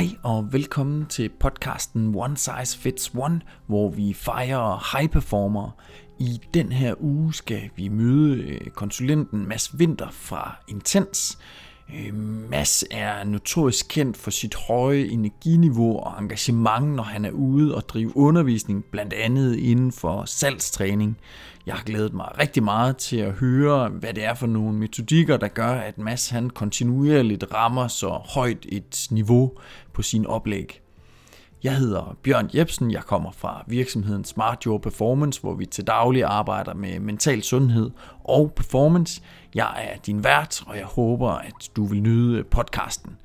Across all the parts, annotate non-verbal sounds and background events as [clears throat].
Hej og velkommen til podcasten One Size Fits One, hvor vi fejrer high performer. I den her uge skal vi møde øh, konsulenten Mads Winter fra Intens. Øh, Mads er notorisk kendt for sit høje energiniveau og engagement, når han er ude og drive undervisning, blandt andet inden for salgstræning. Jeg har glædet mig rigtig meget til at høre, hvad det er for nogle metodikker, der gør, at Mads han kontinuerligt rammer så højt et niveau på sin oplæg. Jeg hedder Bjørn Jebsen, jeg kommer fra virksomheden Smart Your Performance, hvor vi til daglig arbejder med mental sundhed og performance. Jeg er din vært, og jeg håber, at du vil nyde podcasten.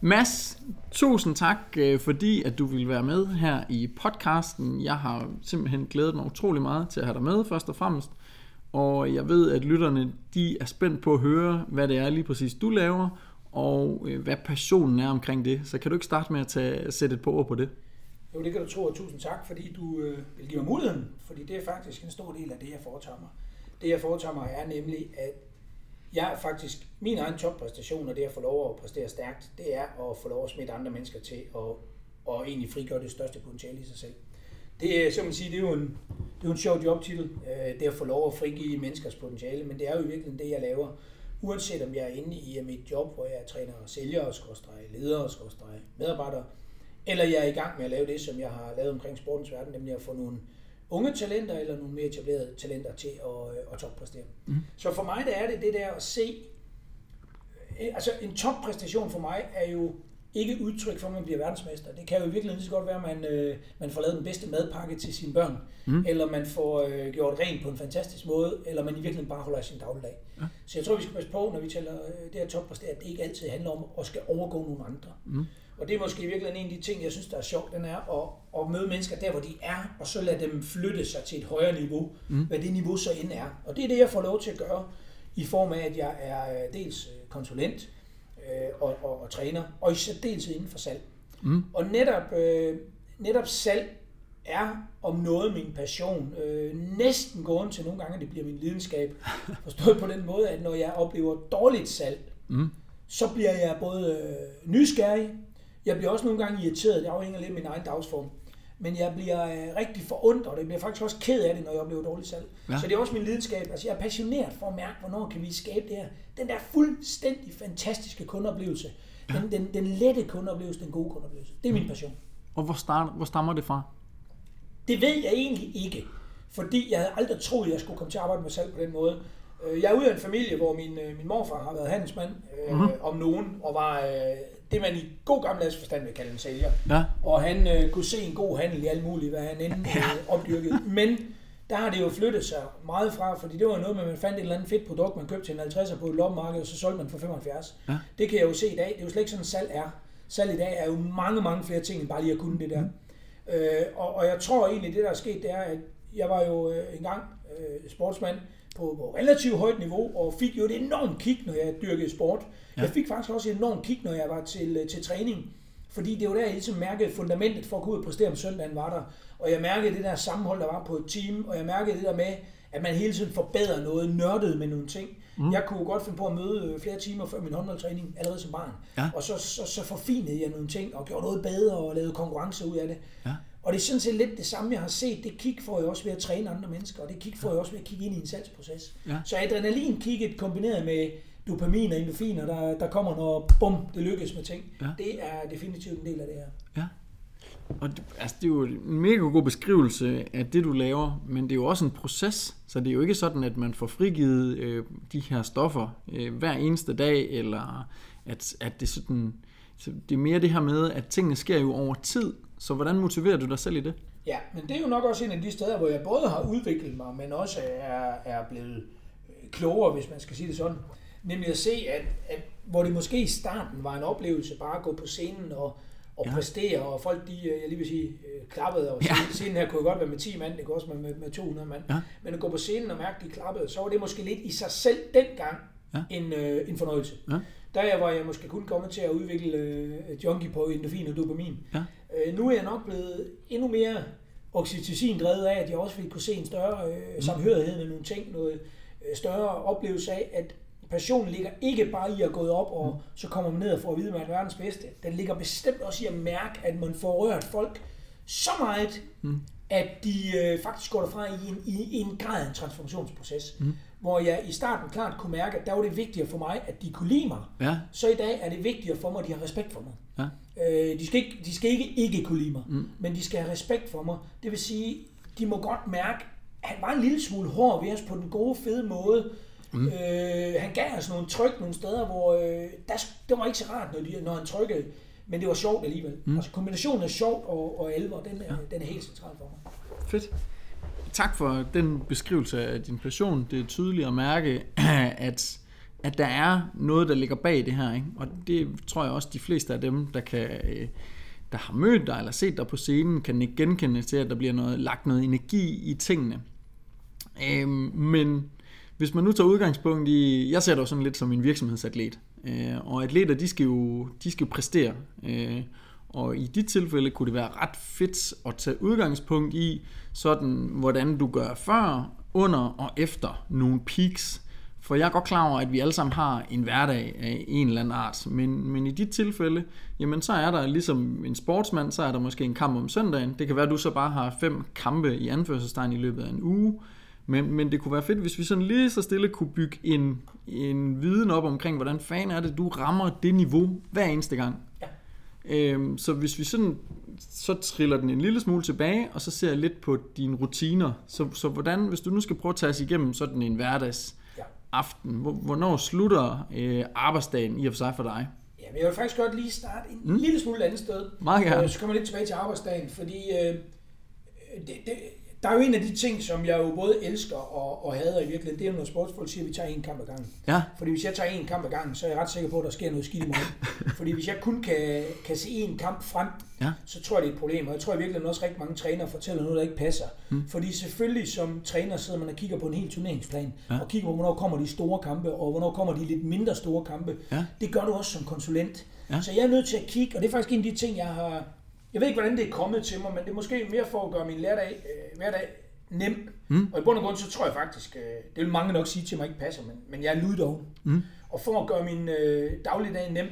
Mads, tusind tak, øh, fordi at du vil være med her i podcasten. Jeg har simpelthen glædet mig utrolig meget til at have dig med, først og fremmest. Og jeg ved, at lytterne de er spændt på at høre, hvad det er lige præcis du laver, og øh, hvad passionen er omkring det. Så kan du ikke starte med at tage, sætte et par ord på det? Jo, det kan du tro, og tusind tak, fordi du øh, vil give mig muligheden, fordi det er faktisk en stor del af det, jeg foretager mig. Det, jeg foretager mig, er nemlig, at jeg faktisk, min egen toppræstation, og det at få lov at præstere stærkt, det er at få lov at smitte andre mennesker til og, og egentlig frigøre det største potentiale i sig selv. Det er, som man siger, det er jo en, det er jo en sjov jobtitel, øh, det at få lov at frigive menneskers potentiale, men det er jo i virkeligheden det, jeg laver uanset om jeg er inde i mit job, hvor jeg træner sælgere, skorstræk, ledere, skorstræk, medarbejdere, eller jeg er i gang med at lave det, som jeg har lavet omkring sportens verden, nemlig at få nogle unge talenter eller nogle mere etablerede talenter til at, øh, at toppræstere. Mm. Så for mig der er det det der at se, øh, altså en toppræstation for mig er jo ikke udtryk for, at man bliver verdensmester. Det kan jo i virkeligheden lige så godt være, at man, øh, man får lavet den bedste madpakke til sine børn, mm. eller man får øh, gjort rent på en fantastisk måde, eller man i virkeligheden bare holder sin dagligdag. Ja. Så jeg tror, vi skal passe på, når vi taler øh, det her toppræstere, at det ikke altid handler om at skal overgå nogle andre. Mm. Og det er måske i virkeligheden en af de ting, jeg synes, der er sjovt, den er at, at møde mennesker der, hvor de er, og så lade dem flytte sig til et højere niveau, mm. hvad det niveau så end er. Og det er det, jeg får lov til at gøre, i form af, at jeg er øh, dels øh, konsulent, øh, og, og, og træner, og i særdeleshed inden for salg. Mm. Og netop, øh, netop salg er om noget min passion. Øh, næsten gående til nogle gange, at det bliver min lidenskab. [laughs] Forstået på den måde, at når jeg oplever dårligt salg, mm. så bliver jeg både øh, nysgerrig, jeg bliver også nogle gange irriteret, det afhænger lidt af min egen dagsform men jeg bliver øh, rigtig forundret, og jeg bliver faktisk også ked af det, når jeg oplever dårligt salg. Ja. Så det er også min lidenskab. Altså, jeg er passioneret for at mærke, hvornår kan vi skabe det her. Den der fuldstændig fantastiske kundeoplevelse. Ja. Den, den, den lette kundeoplevelse, den gode kundeoplevelse. Det er min mm. passion. Og hvor, start, hvor stammer det fra? Det ved jeg egentlig ikke. Fordi jeg havde aldrig troet, at jeg skulle komme til at arbejde med salg på den måde. Øh, jeg er ude af en familie, hvor min, øh, min morfar har været handelsmand øh, mm-hmm. om nogen, og var øh, det, man i god gammeldags forstand vil kalde en sælger. Ja. Og han øh, kunne se en god handel i alt muligt, hvad han end [laughs] ja. øh, opdyrkede. Men der har det jo flyttet sig meget fra, fordi det var noget med, at man fandt et eller andet fedt produkt, man købte til en 50'er på et loppemarked, og så solgte man for 75. Ja. Det kan jeg jo se i dag. Det er jo slet ikke sådan, salg er. Salg i dag er jo mange, mange flere ting, end bare lige at kunne det der. Mm. Øh, og, og jeg tror egentlig, det der er sket, det er, at jeg var jo øh, engang øh, sportsmand, på, på relativt højt niveau, og fik jo et enormt kick, når jeg dyrkede sport. Ja. Jeg fik faktisk også et enormt kick, når jeg var til, til træning. Fordi det var der, jeg ligesom mærkede fundamentet for at gå ud og præstere om søndagen var der. Og jeg mærkede det der sammenhold, der var på et team, og jeg mærkede det der med, at man hele tiden forbedrer noget, nørdede med nogle ting. Mm. Jeg kunne godt finde på at møde øh, flere timer før min håndboldtræning, allerede som barn. Ja. Og så, så, så forfinede jeg nogle ting, og gjorde noget bedre, og lavede konkurrence ud af det. Ja. Og det er sådan set lidt det samme, jeg har set. Det kig får jeg også ved at træne andre mennesker, og det kig får jeg også ved at kigge ind i en salgsproces. Ja. Så adrenalin-kigget kombineret med dopamin og endorfiner, der, der kommer, når bum, det lykkes med ting, ja. det er definitivt en del af det her. Ja. Og det, altså, det er jo en mega god beskrivelse af det, du laver, men det er jo også en proces, så det er jo ikke sådan, at man får frigivet øh, de her stoffer øh, hver eneste dag, eller at, at det sådan... Så det er mere det her med, at tingene sker jo over tid, så hvordan motiverer du dig selv i det? Ja, men det er jo nok også en af de steder, hvor jeg både har udviklet mig, men også er, er blevet klogere, hvis man skal sige det sådan. Nemlig at se, at, at hvor det måske i starten var en oplevelse bare at gå på scenen og, og ja. præstere, og folk, de, øh, jeg lige vil sige, øh, klappede, og ja. scenen her kunne godt være med 10 mand, det kunne også være med, med 200 mand. Ja. Men at gå på scenen og mærke, de klappede, så var det måske lidt i sig selv dengang ja. en, øh, en fornøjelse. Ja. Der var jeg måske kun kommet til at udvikle øh, junkie på endorfin og dopamin. Ja. Øh, nu er jeg nok blevet endnu mere oxytocin drevet af, at jeg også vil kunne se en større øh, mm. samhørighed med nogle ting, noget øh, større oplevelse af, at passionen ligger ikke bare i at gå op, og mm. så kommer man ned og får at vide, at man er verdens bedste. Den ligger bestemt også i at mærke, at man får rørt folk så meget, mm. at de øh, faktisk går derfra i en, i, en grad af en transformationsproces. Mm. Hvor jeg i starten klart kunne mærke, at der var det vigtigere for mig, at de kunne lide mig. Ja. Så i dag er det vigtigere for mig, at de har respekt for mig. Ja. Øh, de, skal ikke, de skal ikke ikke kunne lide mig, mm. men de skal have respekt for mig. Det vil sige, de må godt mærke, at han var en lille smule hård ved os på den gode, fede måde. Mm. Øh, han gav os nogle tryk nogle steder, hvor øh, der, det var ikke så rart, når, de, når han trykkede, men det var sjovt alligevel. Mm. Altså kombinationen af sjovt og, og alvor, den, ja. den er helt central for mig. Fedt. Tak for den beskrivelse af din passion. Det er tydeligt at mærke, [clears throat] at, at der er noget, der ligger bag det her. Ikke? Og det tror jeg også, de fleste af dem, der kan øh, der har mødt dig eller set dig på scenen, kan ikke genkende til, at der bliver noget, lagt noget energi i tingene. Øhm, men hvis man nu tager udgangspunkt i, jeg ser dig sådan lidt som en virksomhedsatlet, øh, og atleter, de skal jo, de skal jo præstere. Øh, og i dit tilfælde kunne det være ret fedt at tage udgangspunkt i, sådan hvordan du gør før, under og efter nogle peaks. For jeg er godt klar over, at vi alle sammen har en hverdag af en eller anden art, men, men i dit tilfælde, jamen så er der ligesom en sportsmand, så er der måske en kamp om søndagen. Det kan være, at du så bare har fem kampe i anførselstegn i løbet af en uge. Men, men det kunne være fedt, hvis vi sådan lige så stille kunne bygge en, en viden op omkring, hvordan fanden er det, du rammer det niveau hver eneste gang. Øhm, så hvis vi sådan, så triller den en lille smule tilbage, og så ser jeg lidt på dine rutiner. Så, så hvordan, hvis du nu skal prøve at tage os igennem sådan en hverdags ja. aften, hvornår slutter øh, arbejdsdagen i og for sig for dig? Ja, men jeg vil faktisk godt lige starte en mm. lille smule andet sted. Meget gerne. Øh, så kommer jeg lidt tilbage til arbejdsdagen, fordi øh, det, det, der er jo en af de ting, som jeg jo både elsker og, og hader i virkeligheden, det er, når sportsfolk siger, at vi tager en kamp ad gangen. Ja. Fordi hvis jeg tager en kamp ad gangen, så er jeg ret sikker på, at der sker noget skidt i morgen. [laughs] Fordi hvis jeg kun kan, kan se en kamp frem, ja. så tror jeg, det er et problem. Og jeg tror i virkeligheden også rigtig mange trænere fortæller noget, der ikke passer. Mm. Fordi selvfølgelig som træner sidder man og kigger på en hel turneringsplan, ja. og kigger på, hvornår kommer de store kampe, og hvornår kommer de lidt mindre store kampe. Ja. Det gør du også som konsulent. Ja. Så jeg er nødt til at kigge, og det er faktisk en af de ting, jeg har... Jeg ved ikke, hvordan det er kommet til mig, men det er måske mere for at gøre min hverdag, øh, hverdag nem. Mm. Og i bund og grund, så tror jeg faktisk, øh, det vil mange nok sige til mig ikke passer, men, men jeg er lyddoven. Mm. Og for at gøre min øh, dagligdag nem,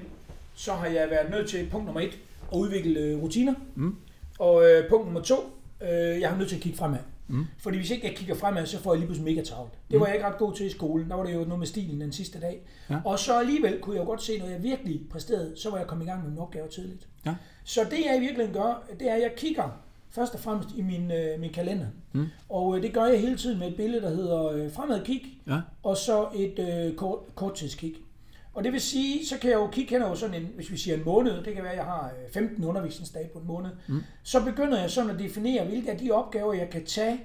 så har jeg været nødt til punkt nummer et, at udvikle øh, rutiner. Mm. Og øh, punkt nummer to, øh, jeg har nødt til at kigge fremad. Mm. Fordi hvis ikke jeg kigger fremad, så får jeg lige pludselig mega travlt. Det var jeg ikke ret god til i skolen. Der var det jo noget med stilen den sidste dag. Ja. Og så alligevel kunne jeg jo godt se, når jeg virkelig præsterede, så var jeg kommet i gang med min opgave tidligt. Ja. Så det jeg i virkeligheden gør, det er, at jeg kigger først og fremmest i min, øh, min kalender. Mm. Og øh, det gør jeg hele tiden med et billede, der hedder øh, fremad kig, ja. og så et øh, kort, korttidskig. Og det vil sige, så kan jeg jo kigge hen over sådan en, hvis vi siger en måned, det kan være, at jeg har 15 øh, undervisningsdage på en måned, mm. så begynder jeg sådan at definere, hvilke af de opgaver, jeg kan tage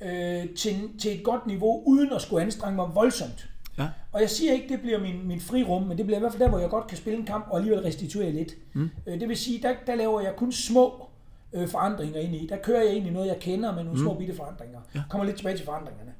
øh, til, til et godt niveau, uden at skulle anstrenge mig voldsomt. Ja. Og jeg siger ikke, det bliver min, min frirum, men det bliver i hvert fald der, hvor jeg godt kan spille en kamp og alligevel restituere lidt. Mm. Øh, det vil sige, der, der laver jeg kun små øh, forandringer ind i. Der kører jeg i noget, jeg kender med nogle mm. små bitte forandringer. Ja. Kommer lidt tilbage til forandringerne.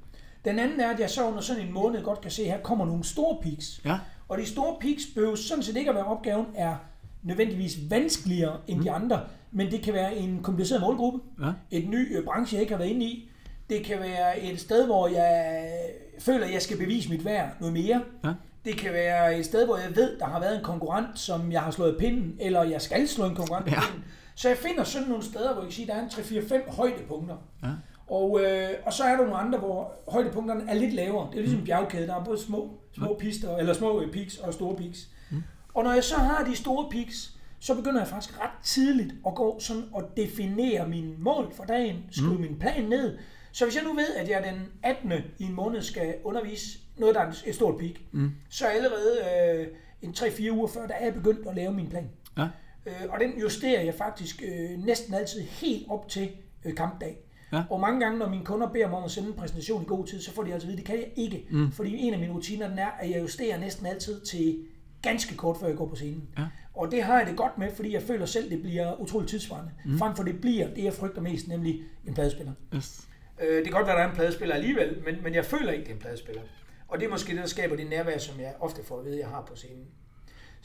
Den anden er, at jeg så under sådan en måned godt kan se, at her kommer nogle store peaks. Ja. Og de store peaks behøver sådan set ikke at være opgaven er nødvendigvis vanskeligere end mm. de andre, men det kan være en kompliceret målgruppe, ja. et ny øh, branche, jeg ikke har været inde i. Det kan være et sted, hvor jeg føler, at jeg skal bevise mit værd noget mere. Ja. Det kan være et sted, hvor jeg ved, der har været en konkurrent, som jeg har slået pinden, eller jeg skal slå en konkurrent ja. pinden. Så jeg finder sådan nogle steder, hvor jeg kan sige, at der er en 3-4-5 højdepunkter. Ja. Og, øh, og så er der nogle andre, hvor højdepunkterne er lidt lavere. Det er ligesom en bjergkæde. Der er både små, små pister, eller små øh, peaks og store peaks. Mm. Og når jeg så har de store peaks, så begynder jeg faktisk ret tidligt at gå sådan og definere mine mål for dagen, skrive mm. min plan ned. Så hvis jeg nu ved, at jeg den 18. i en måned skal undervise noget, der er et stort peak, mm. så allerede øh, en 3-4 uger før, der er jeg begyndt at lave min plan. Ja. Øh, og den justerer jeg faktisk øh, næsten altid helt op til øh, kampdag. Ja. Og mange gange, når mine kunder beder mig om at sende en præsentation i god tid, så får de altså at vide, det kan jeg ikke. Mm. Fordi en af mine rutiner den er, at jeg justerer næsten altid til ganske kort, før jeg går på scenen. Ja. Og det har jeg det godt med, fordi jeg føler selv, det bliver utroligt tidsvarende. Mm. Frem for det bliver det, jeg frygter mest, nemlig en pladespiller. Yes. Øh, det kan godt være, at der er en pladespiller alligevel, men, men jeg føler ikke, det er en pladespiller. Og det er måske det, der skaber det nærvær, som jeg ofte får at vide, jeg har på scenen.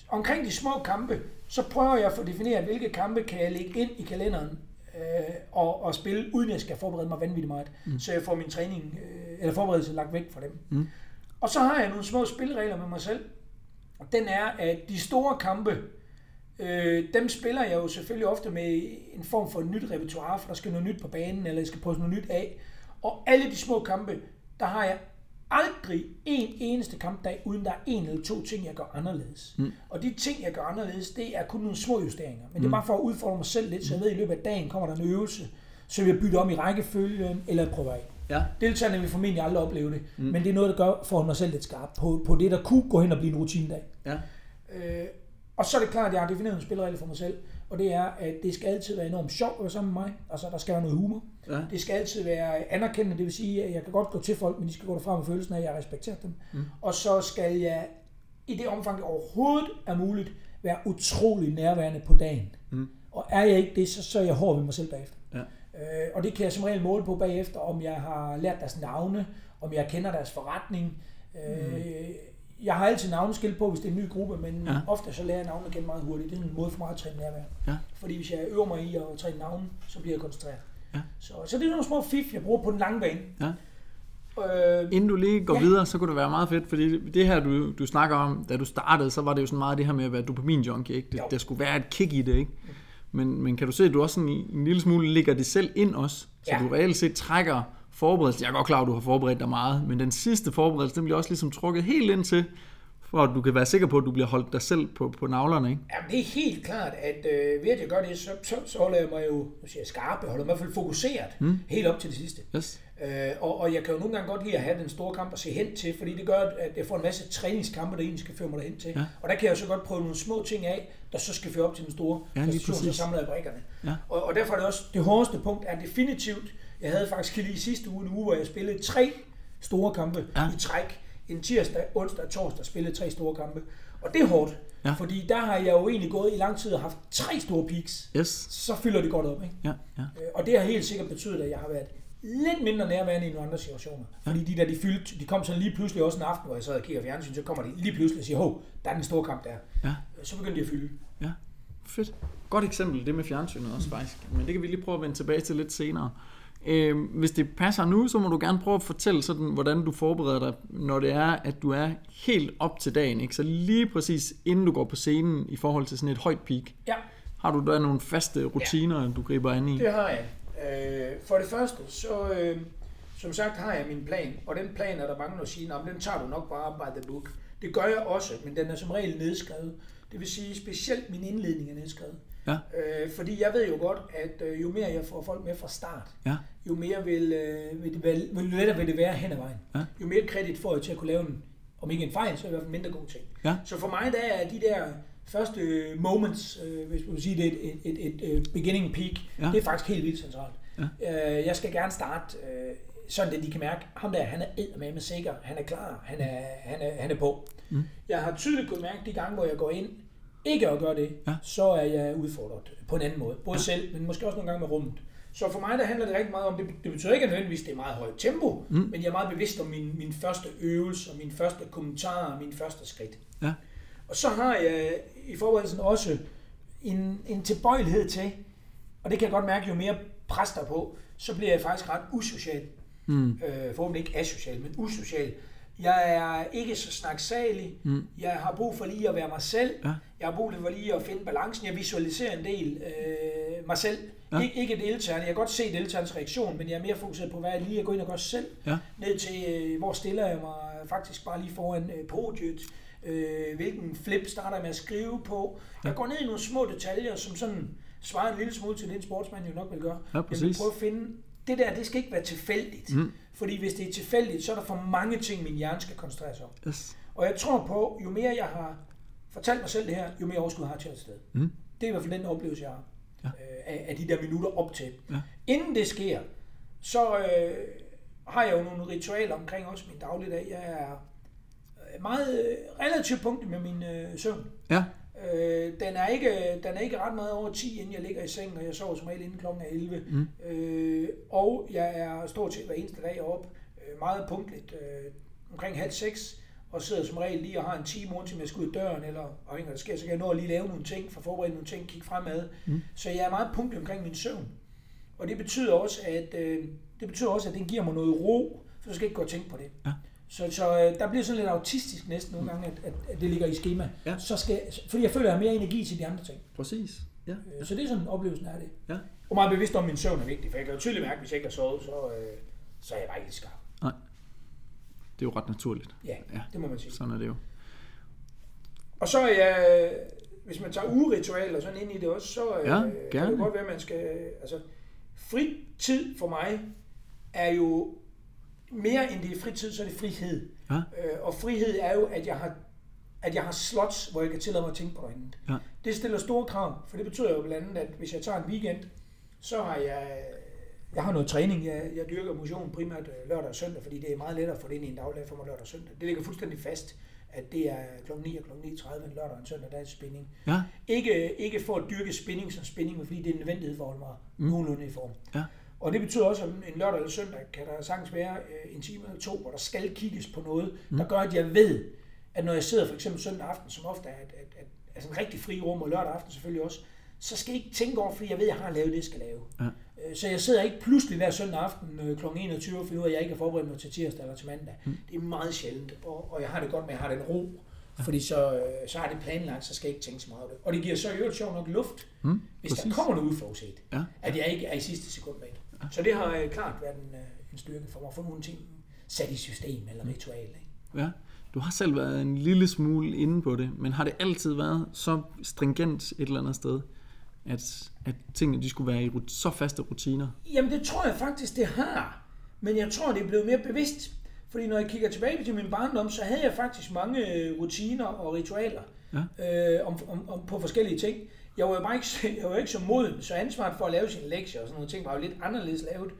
Omkring de små kampe, så prøver jeg at få defineret, hvilke kampe kan jeg lægge ind i kalenderen øh, og, og spille, uden jeg skal forberede mig vanvittigt meget. Mm. Så jeg får min træning, øh, eller forberedelse lagt væk fra dem. Mm. Og så har jeg nogle små spilleregler med mig selv. Og den er, at de store kampe, øh, dem spiller jeg jo selvfølgelig ofte med en form for et nyt repertoire, for der skal noget nyt på banen, eller jeg skal prøve noget nyt af. Og alle de små kampe, der har jeg aldrig en eneste kampdag, uden der er en eller to ting, jeg gør anderledes. Mm. Og de ting, jeg gør anderledes, det er kun nogle små justeringer. Men mm. det er bare for at udfordre mig selv lidt, så jeg ved, at i løbet af dagen kommer der en øvelse, så vil jeg bytte om i rækkefølgen, eller prøve af. Ja. Deltagerne vil formentlig aldrig opleve det, mm. men det er noget, der gør for mig selv lidt skarp på, på det, der kunne gå hen og blive en rutinedag. Ja. Øh, og så er det klart, at jeg har defineret en spilleregel for mig selv, og det er, at det skal altid være enormt sjovt at være sammen med mig. Altså, der skal være noget humor. Ja. Det skal altid være anerkendende, det vil sige, at jeg kan godt gå til folk, men de skal gå derfra med følelsen af, at jeg respekterer dem. Mm. Og så skal jeg, i det omfang, det overhovedet er muligt, være utrolig nærværende på dagen. Mm. Og er jeg ikke det, så, så er jeg hård ved mig selv bagefter. Ja. Øh, og det kan jeg som regel måle på bagefter, om jeg har lært deres navne, om jeg kender deres forretning. Øh, mm. Jeg har altid navneskilt på, hvis det er en ny gruppe, men ja. ofte så lærer jeg navne igen meget hurtigt. Det er en måde for mig at træne nærvær. Ja. Fordi hvis jeg øver mig i at træne navne, så bliver jeg koncentreret. Ja. Så, så det er nogle små fif, jeg bruger på den lange bane. Ja. Øh, Inden du lige går ja. videre, så kunne det være meget fedt, fordi det her, du, du snakker om, da du startede, så var det jo sådan meget det her med at være dopamin-junkie, ikke? Det, der skulle være et kick i det, ikke? Men, men kan du se, at du også sådan en lille smule ligger det selv ind også, så ja. du reelt set trækker forberedelse. Jeg er godt klar, at du har forberedt dig meget, men den sidste forberedelse, den bliver også ligesom trukket helt ind til, for at du kan være sikker på, at du bliver holdt dig selv på, på navlerne, ikke? Jamen, det er helt klart, at øh, ved at jeg gør det, så, så, så holder jeg mig jo, nu siger jeg skarp, jeg holder mig i hvert fald fokuseret, mm. helt op til det sidste. Yes. Øh, og, og jeg kan jo nogle gange godt lide at have den store kamp at se hen til, fordi det gør, at jeg får en masse træningskampe, der egentlig skal føre mig hen til. Ja. Og der kan jeg så godt prøve nogle små ting af, der så skal føre op til den store ja, præstation, så samler jeg brikkerne. Ja. Og, og derfor er det også, det hårdeste punkt er definitivt, jeg havde faktisk lige sidste uge en uge, hvor jeg spillede tre store kampe ja. i træk. En tirsdag, onsdag og torsdag spillede tre store kampe. Og det er hårdt. Ja. Fordi der har jeg jo egentlig gået i lang tid og haft tre store peaks. Yes. Så fylder det godt op. Ikke? Ja, ja. Øh, og det har helt sikkert betydet, at jeg har været lidt mindre nærværende i nogle andre situationer. Ja. Fordi de der, de fyldte, de kom så lige pludselig også en aften, hvor jeg sad og kigger fjernsyn, så kommer de lige pludselig og siger, hov, der er den store kamp der. Ja. Øh, så begyndte de at fylde. Ja, fedt. Godt eksempel, det med fjernsynet også faktisk. Men det kan vi lige prøve at vende tilbage til lidt senere. Øh, hvis det passer nu, så må du gerne prøve at fortælle sådan, hvordan du forbereder dig, når det er, at du er helt op til dagen. Ikke? Så lige præcis inden du går på scenen i forhold til sådan et højt peak. Ja. Har du der nogle faste rutiner, ja. du griber an i? Det har jeg. Øh, for det første, så øh, som sagt har jeg min plan, og den plan er der mange, der siger, at den tager du nok bare by the book. Det gør jeg også, men den er som regel nedskrevet. Det vil sige, specielt min indledning er nedskrevet. Ja. Øh, fordi jeg ved jo godt, at øh, jo mere jeg får folk med fra start, ja. jo mere vil, øh, vil, det, vil, vil lettere vil det være hen ad vejen. Ja. Jo mere kredit får jeg til at kunne lave en, om ikke en fejl, så i hvert fald mindre god ting. Ja. Så for mig der er de der første moments, øh, hvis man vil sige det, et, et, et, et beginning peak, ja. det er faktisk helt vildt centralt. Ja. Øh, jeg skal gerne starte øh, sådan, at de kan mærke, ham der, han er med med sikker, han er klar, han er, han er, han er på. Mm. Jeg har tydeligt kunnet mærke de gange, hvor jeg går ind, ikke at gøre det, ja. så er jeg udfordret på en anden måde. Både ja. selv, men måske også nogle gange med rummet. Så for mig der handler det rigtig meget om, det, det betyder ikke nødvendigvis, at det er meget højt tempo, mm. men jeg er meget bevidst om min, min første øvelse, og min første kommentar, og min første skridt. Ja. Og så har jeg i forberedelsen også en, en tilbøjelighed til, og det kan jeg godt mærke, jo mere pres der på, så bliver jeg faktisk ret usocial. Mm. Øh, forhåbentlig ikke asocial, men usocial. Jeg er ikke så snaksalig. Mm. Jeg har brug for lige at være mig selv. Ja. Jeg har brug for lige at finde balancen. Jeg visualiserer en del øh, mig selv. Ja. Ik- ikke deltagerne. Jeg kan godt se deltagernes reaktion, men jeg er mere fokuseret på, hvad jeg lige at gå ind og gøre selv. Ja. Ned til, øh, hvor stiller jeg mig faktisk bare lige foran øh, podiet. Øh, hvilken flip starter jeg med at skrive på. Ja. Jeg går ned i nogle små detaljer, som sådan svarer en lille smule til det, en sportsmand jo nok vil gøre. Ja, jeg vil prøve at finde det der, det skal ikke være tilfældigt. Mm. Fordi hvis det er tilfældigt, så er der for mange ting, min hjerne skal koncentrere sig om. Yes. Og jeg tror på, jo mere jeg har fortalt mig selv det her, jo mere overskud har jeg til et sted. Mm. Det er i hvert fald den oplevelse, jeg har ja. øh, af, af de der minutter op til. Ja. Inden det sker, så øh, har jeg jo nogle ritualer omkring også min dagligdag. Jeg er meget øh, relativt punkt med min øh, søvn. Ja. Øh, den, er ikke, den er ikke ret meget over 10, inden jeg ligger i sengen, og jeg sover som regel inden klokken 11. Mm. Øh, og jeg er stort set hver eneste dag op, øh, meget punktligt, øh, omkring halv seks, og sidder som regel lige og har en time til jeg skal ud døren, eller afhængig af det sker, så kan jeg nå at lige lave nogle ting, for forberede nogle ting, kigge fremad. Mm. Så jeg er meget punktlig omkring min søvn. Og det betyder også, at øh, det betyder også, at den giver mig noget ro, for så skal jeg ikke gå og tænke på det. Ja. Så, så øh, der bliver sådan lidt autistisk næsten nogle gange, at, at, at det ligger i schema. Ja. Så skal, fordi jeg føler, at jeg har mere energi til de andre ting. Præcis. Ja. Øh, Så det er sådan oplevelsen af det. Ja. Og meget bevidst om, at min søvn er vigtig, for jeg kan jo tydeligt mærke, at hvis jeg ikke har sovet, så, øh, så er jeg bare ikke skarp. Det er jo ret naturligt. Ja, Ja. det må man sige. Sådan er det jo. Og så er jeg, hvis man tager ugeritualer sådan ind i det også, så øh, Ja, kan gerne. det godt være, at man skal... Altså, fri tid for mig er jo mere end det er fritid, så er det frihed. Ja. Øh, og frihed er jo, at jeg har at jeg har slots, hvor jeg kan tillade mig at tænke på noget andet. Ja. Det stiller store krav, for det betyder jo blandt andet, at hvis jeg tager en weekend, så har jeg, jeg har noget træning. Jeg, jeg dyrker motion primært øh, lørdag og søndag, fordi det er meget lettere at få det ind i en daglig for mig lørdag og søndag. Det ligger fuldstændig fast, at det er kl. 9 og kl. 9.30 en lørdag og en søndag, der er spænding. Ja. Ikke, ikke for at dyrke spænding som spænding, men fordi det er en nødvendighed for at holde mig Mm. nogenlunde i form. Ja. Og det betyder også, at en lørdag eller søndag kan der sagtens være øh, en time eller to, hvor der skal kigges på noget, Mm. der gør, at jeg ved, at når jeg sidder for eksempel søndag aften, som ofte er, at, at, at, altså en rigtig fri rum, og lørdag aften selvfølgelig også, så skal jeg ikke tænke over, fordi jeg ved, at jeg har lavet det, jeg skal lave. Ja. Øh, Så jeg sidder ikke pludselig hver søndag aften kl. 21 og finder ud af, at jeg ikke har forberedt mig til tirsdag eller til mandag. Mm. Det er meget sjældent, og, og jeg har det godt med, at jeg har den ro, fordi så, øh, så har det planlagt, så skal jeg ikke tænke så meget over det. Og det giver så i øvrigt sjovt nok luft, Mm, hvis der præcis. kommer noget uforudset, Ja. at jeg ikke er i sidste sekund med det. Så det har øh, klart været en, øh, en styrke for mig at få nogle ting sat i system eller ritual. Ikke? Ja. Du har selv været en lille smule inde på det, men har det altid været så stringent et eller andet sted, at, at tingene de skulle være i så faste rutiner? Jamen det tror jeg faktisk, det har. Men jeg tror, det er blevet mere bevidst. Fordi når jeg kigger tilbage til min barndom, så havde jeg faktisk mange øh, rutiner og ritualer Ja. øh, om, om, om, på forskellige ting. Jeg var jo bare ikke, jeg var ikke så moden, så ansvaret for at lave sine lektier og sådan nogle ting var jo lidt anderledes lavet.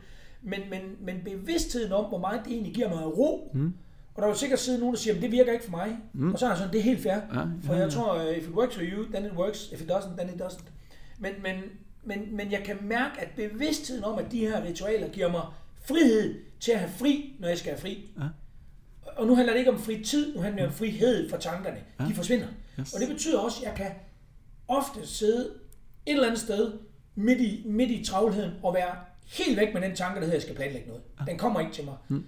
Men, men, men bevidstheden om, hvor meget det egentlig giver mig ro, Mm. og der vil sikkert sidde nogen, der siger, at det virker ikke for mig. Mm. Og så er sådan, det er helt fair. Ja, For ja, jeg ja. tror, uh, if it works for you, then it works. If it doesn't, then it doesn't. Men, men, men, men jeg kan mærke, at bevidstheden om, at de her ritualer giver mig frihed til at have fri, når jeg skal have fri. Ja. Og nu handler det ikke om fri tid, nu handler det om frihed for tankerne. Ja. De forsvinder. Yes. Og det betyder også, at jeg kan ofte sidde et eller andet sted midt i, midt i travlheden og være helt væk med den tanke, der hedder, at jeg skal planlægge noget. Den kommer ikke til mig. Mm.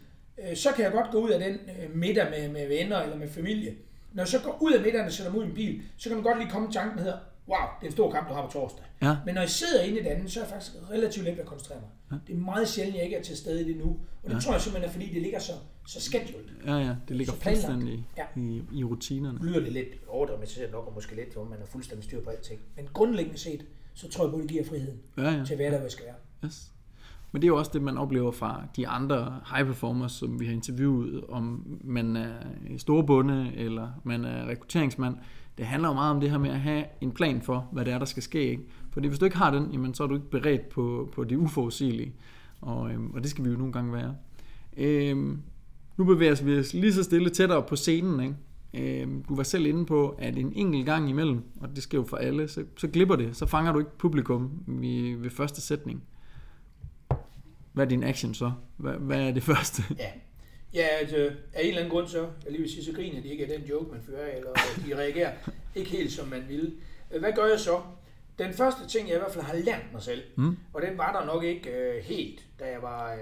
Øh, Så kan jeg godt gå ud af den øh, middag med, med venner eller med familie. Når jeg så går ud af middagen og sætter mig ud i en bil, så kan man godt lige komme tanken, der hedder, wow, det er en stor kamp, du har på torsdag. Ja. Men når jeg sidder inde i det andet, så er jeg faktisk relativt let ved at koncentrere mig. Ja. Det er meget sjældent, jeg ikke er til stede i det nu. Og det Ja. tror jeg simpelthen er, fordi det ligger så, så scheduled. Ja, ja, det ligger fuldstændig Ja. i, i rutinerne. Nu lyder det lidt overdramatiseret nok, og måske lidt, hvor man er fuldstændig styr på alting. Men grundlæggende set, så tror jeg på, at det giver friheden Ja, ja. til at være der, hvor jeg skal være. Yes. Men det er jo også det, man oplever fra de andre high performers, som vi har interviewet, om man er storbunde eller man er rekrutteringsmand. Det handler jo meget om det her med at have en plan for, hvad det er, der skal ske. Ikke? Fordi hvis du ikke har den, jamen, så er du ikke beredt på, på det uforudsigelige. Og, øhm, og det skal vi jo nogle gange være. Øhm, nu bevæger vi os lige så stille tættere på scenen. Ikke? Øhm, du var selv inde på, at en enkelt gang imellem, og det sker jo for alle, så, så glipper det. Så fanger du ikke publikum ved, ved første sætning. Hvad er din action så? Hvad, hvad er det [laughs] første? Ja. Ja, altså, af en eller anden grund så, jeg lige vil sige, så griner de ikke af den joke, man fører, eller de reagerer ikke helt, som man ville. Hvad gør jeg så? Den første ting, jeg i hvert fald har lært mig selv, Mm. og den var der nok ikke øh, helt, da jeg var øh,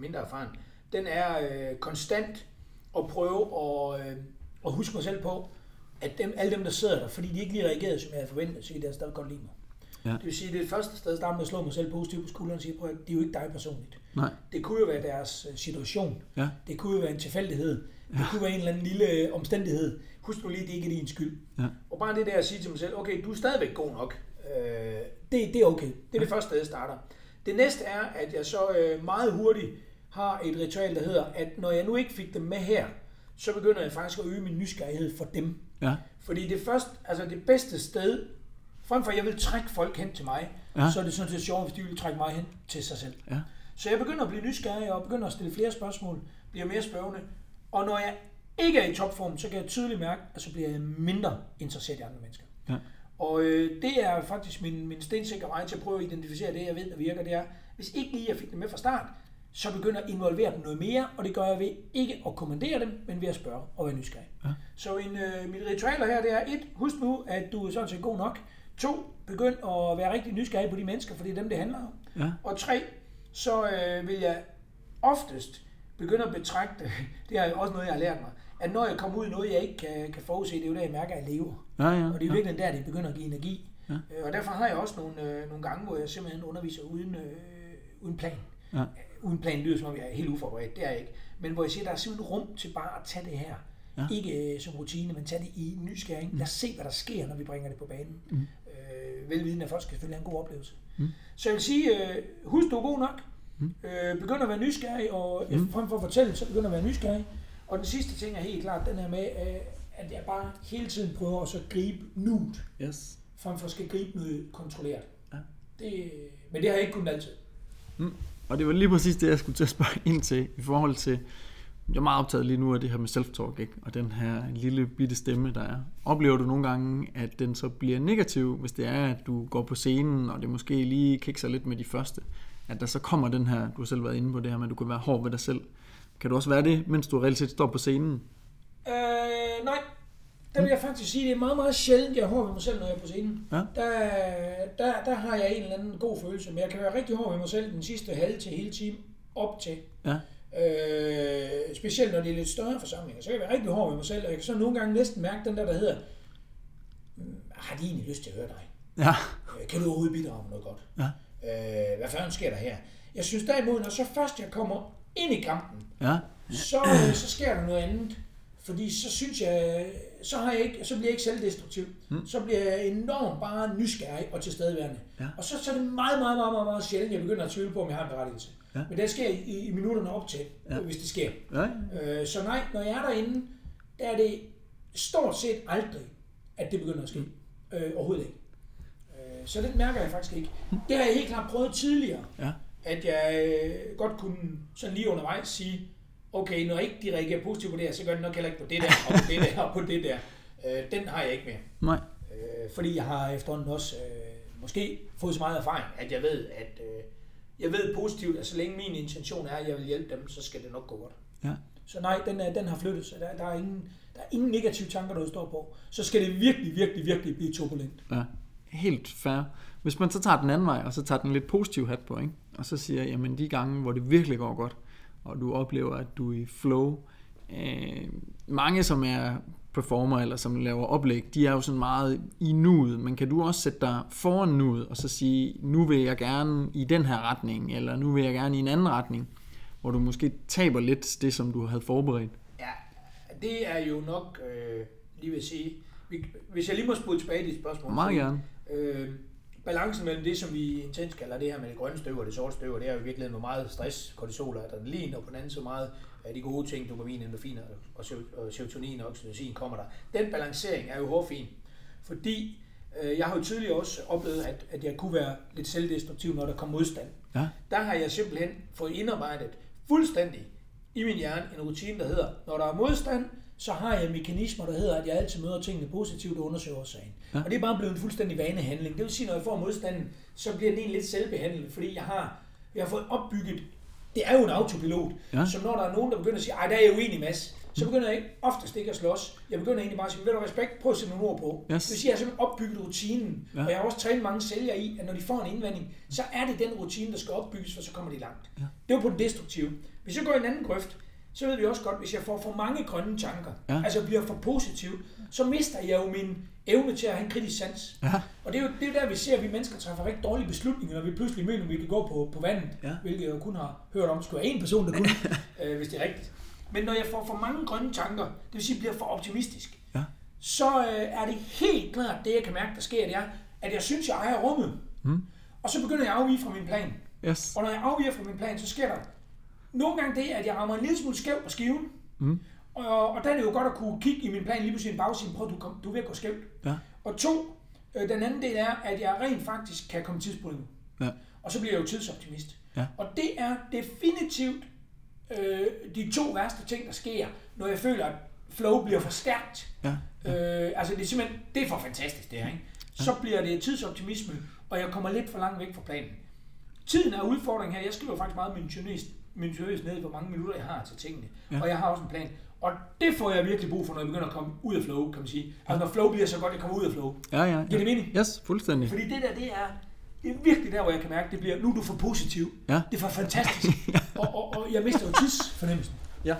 mindre erfaren, den er øh, konstant at prøve at, øh, at huske mig selv på, at dem, alle dem, der sidder der, fordi de ikke lige reagerede, som jeg havde forventet, så kan de altså stadig godt lide mig. Ja. Det vil sige, det er det første sted, at starte med at slå mig selv positivt på skulderen og sige, prøv at det er jo ikke dig personligt. Nej. Det kunne jo være deres øh, situation. Ja. Det kunne jo være en tilfældighed. Det kunne være en eller anden lille øh, omstændighed. Husk nu lige, det ikke er din skyld. Ja. Og bare det der at sige til mig selv, okay, du er stadigvæk god nok. Øh, det, det er okay. Det er det første sted, jeg starter. Det næste er, at jeg så øh, meget hurtigt har et ritual, der hedder, at når jeg nu ikke fik dem med her, så begynder jeg faktisk at øge min nysgerrighed for dem. Ja. Fordi det første, altså det bedste sted, frem for at jeg vil trække folk hen til mig, Ja. ja. så er det sådan set sjovt, hvis de vil trække mig hen til sig selv. Ja. Så jeg begynder at blive nysgerrig og begynder at stille flere spørgsmål, bliver mere spørgende. Og når jeg ikke er i topform, så kan jeg tydeligt mærke, at så bliver jeg mindre interesseret i andre mennesker. Ja. Og øh, det er faktisk min, min stensikre vej til at prøve at identificere det, jeg ved, der virker. Det er, hvis ikke lige jeg fik dem med fra start, så begynder jeg at involvere dem noget mere, og det gør jeg ved ikke at kommandere dem, men ved at spørge og være nysgerrig. Ja. Så en, øh, mit ritualer her, det er et, husk nu, at du er sådan set god nok. To, begynd at være rigtig nysgerrig på de mennesker, for det er dem, det handler om. Ja. Og tre, så øh, vil jeg oftest begynder at betragte, [laughs] det er også noget, jeg har lært mig, at når jeg kommer ud i noget, jeg ikke kan, kan forudse, det er jo der, jeg mærker, at jeg lever. Ja, ja, Og det er ja. virkelig der, det begynder at give energi. Ja. Øh, Og derfor har jeg også nogle, øh, nogle gange, hvor jeg simpelthen underviser uden, øh, uden plan. Ja. Uden plan lyder som om, jeg er helt uforberedt. Det er jeg ikke. Men hvor jeg siger, der er simpelthen rum til bare at tage det her. Ja. Ikke øh, som rutine, men tage det i nysgerring. Lad os se, hvad der sker, når vi bringer det på banen. Mm. Øh, velvidende, at folk skal selvfølgelig have en god oplevelse. Mm. Så jeg vil sige, øh, husk, du er god nok. Mm. Øh, begynd at være nysgerrig, og Mm. mm. frem for at fortælle, så begynd at være nysgerrig. Og den sidste ting er helt klart den her med, øh, at jeg bare hele tiden prøver at så gribe nuet, Yes. frem for at skal gribe noget kontrolleret. Ja. Det, men det har jeg ikke kunnet altid. Og det var lige præcis det, jeg skulle til at spørge ind til, i forhold til, jeg er meget optaget lige nu af det her med self-talk, ikke? og den her lille bitte stemme, der er. Oplever du nogle gange, at den så bliver negativ, hvis det er, at du går på scenen, og det måske lige kikser lidt med de første? At der så kommer den her, du har selv været inde på det her med, at du kan være hård ved dig selv. Kan du også være det, mens du reelt set står på scenen? Øh, nej. Der vil jeg faktisk sige, at det er meget, meget sjældent, jeg er hård ved mig selv, når jeg er på scenen. Ja. Der, der, der har jeg en eller anden god følelse, men jeg kan være rigtig hård ved mig selv den sidste halve til hele time op til. Ja. Øh, specielt når det er lidt større forsamlinger, så kan jeg være rigtig hård ved mig selv, og jeg kan så nogle gange næsten mærke den der, der hedder, "Mm, har de egentlig lyst til at høre dig? Ja. Øh, Kan du overhovedet bidrage med noget godt? Ja. Øh, hvad fanden sker der her? Jeg synes derimod, når så først jeg kommer ind i kampen, Ja. så, øh, så sker der noget andet. Fordi så synes jeg, så, har jeg ikke, så bliver jeg ikke selvdestruktiv. Mm. Så bliver jeg enormt bare nysgerrig og tilstedeværende. Ja. Og så, så er det meget, meget, meget, meget, meget sjældent, jeg begynder at tvivle på, om jeg har en berettigelse. Ja. Men det sker i, i minutterne op til, Ja. hvis det sker. Ja. Øh, så nej, når jeg er derinde, der er det stort set aldrig, at det begynder at ske. Øh, overhovedet ikke. Øh, så det mærker jeg faktisk ikke. Det har jeg helt klart prøvet tidligere Ja. at jeg øh, godt kunne sådan lige undervejs sige, okay, når ikke de reagerer positivt på det her, så gør de nok heller ikke på det der, og på det der, og på det der. Øh, den har jeg ikke mere. Nej. Øh, fordi jeg har efterhånden også øh, måske fået så meget erfaring, at jeg ved, at øh, jeg ved positivt, at så længe min intention er, at jeg vil hjælpe dem, så skal det nok gå godt. Ja. Så nej, den, er, den har flyttet sig. Der, der, er ingen, der er ingen negative tanker, der står på. Så skal det virkelig, virkelig, virkelig blive turbulent. Ja, helt fair. Hvis man så tager den anden vej, og så tager den lidt positiv hat på, ikke? og så siger, jamen de gange, hvor det virkelig går godt, og du oplever, at du er i flow, øh, mange som er performer eller som laver oplæg, de er jo sådan meget i nuet, men kan du også sætte dig foran nuet, og så sige, nu vil jeg gerne i den her retning, eller nu vil jeg gerne i en anden retning, hvor du måske taber lidt det, som du havde forberedt. Ja, det er jo nok, øh, lige vil sige, vi- hvis jeg lige må spole tilbage i dit spørgsmål. Meget gerne. Øh, balancen mellem det, som vi intens kalder det her med det grønne støv og det sorte støv, det er jo i virkeligheden hvor meget stress, kortisol og adrenalin, og på den anden så meget de gode ting, dopamin, endorfin og sero- og serotonin og oxytocin kommer der. Den balancering er jo hårfin, fordi øh, jeg har jo tidligere også oplevet, at, at jeg kunne være lidt selvdestruktiv, når der kom modstand. Ja. Der har jeg simpelthen fået indarbejdet fuldstændig i min hjerne en rutine, der hedder, når der er modstand, så har jeg mekanismer, der hedder, at jeg altid møder tingene positivt og undersøger årsagen. Ja. Og det er bare blevet en fuldstændig vanehandling. Det vil sige, når jeg får modstanden, så bliver den egentlig lidt selvbehandlet, fordi jeg har, jeg har fået opbygget, det er jo en autopilot, Ja. så når der er nogen, der begynder at sige, ej, der er jeg uenig, Mads, så begynder jeg ikke, oftest ikke at slås. Jeg begynder egentlig bare at sige, ved du respekt, prøv at sætte nogle ord på. Yes. Det vil sige, at jeg har simpelthen opbygget rutinen, Ja. ja. og jeg har også trænet mange sælgere i, at når de får en indvending, så er det den rutine, der skal opbygges, for så kommer de langt. Ja. Det var på den destruktive. Hvis jeg går i en anden grøft, så ved vi også godt, hvis jeg får for mange grønne tanker, Ja. altså bliver for positiv, så mister jeg jo min evne til at have en kritisk sans. Ja. Og det er, jo, det er der, vi ser, at vi mennesker træffer rigtig dårlige beslutninger, når vi pludselig mener, at vi kan gå på, på vandet, Ja. hvilket jeg kun har hørt om, skulle være en person, der kunne, [laughs] øh, hvis det er rigtigt. Men når jeg får for mange grønne tanker, det vil sige, at jeg bliver for optimistisk, Ja. så øh, er det helt klart, det jeg kan mærke, der sker, det er, at jeg synes, jeg ejer rummet. Mm. Og så begynder jeg at afvige fra min plan. Yes. Og når jeg afviger fra min plan, så sker der nogle gange det, at jeg rammer en lille smule skæv på skiven. Mm. Og, og der er det jo godt at kunne kigge i min plan lige pludselig en bagside, prøv du, kom, du er ved at gå skævt. Ja. Og to, øh, den anden del er, at jeg rent faktisk kan komme tidsproblemer. Ja. Og så bliver jeg jo tidsoptimist. Ja. Og det er definitivt øh, de to værste ting, der sker, når jeg føler, at flow bliver for stærkt. Ja. Øh, altså det er simpelthen, det er for fantastisk det her, ikke? Så bliver det tidsoptimisme, og jeg kommer lidt for langt væk fra planen. Tiden er udfordringen her. Jeg skriver faktisk meget minutiøst, minutiøst ned, hvor mange minutter jeg har til tingene. Ja. Ja. Og jeg har også en plan. Og det får jeg virkelig brug for, når jeg begynder at komme ud af flow, kan man sige. Altså når flow bliver så godt, jeg kommer ud af flow. Ja, ja. Giver det mening? Yes, fuldstændig. Fordi det der, det er det er virkelig der, hvor jeg kan mærke, det bliver, nu er du for positiv. Ja. Det er for fantastisk. [laughs] og, og, og, jeg mister jo tidsfornemmelsen. Ja.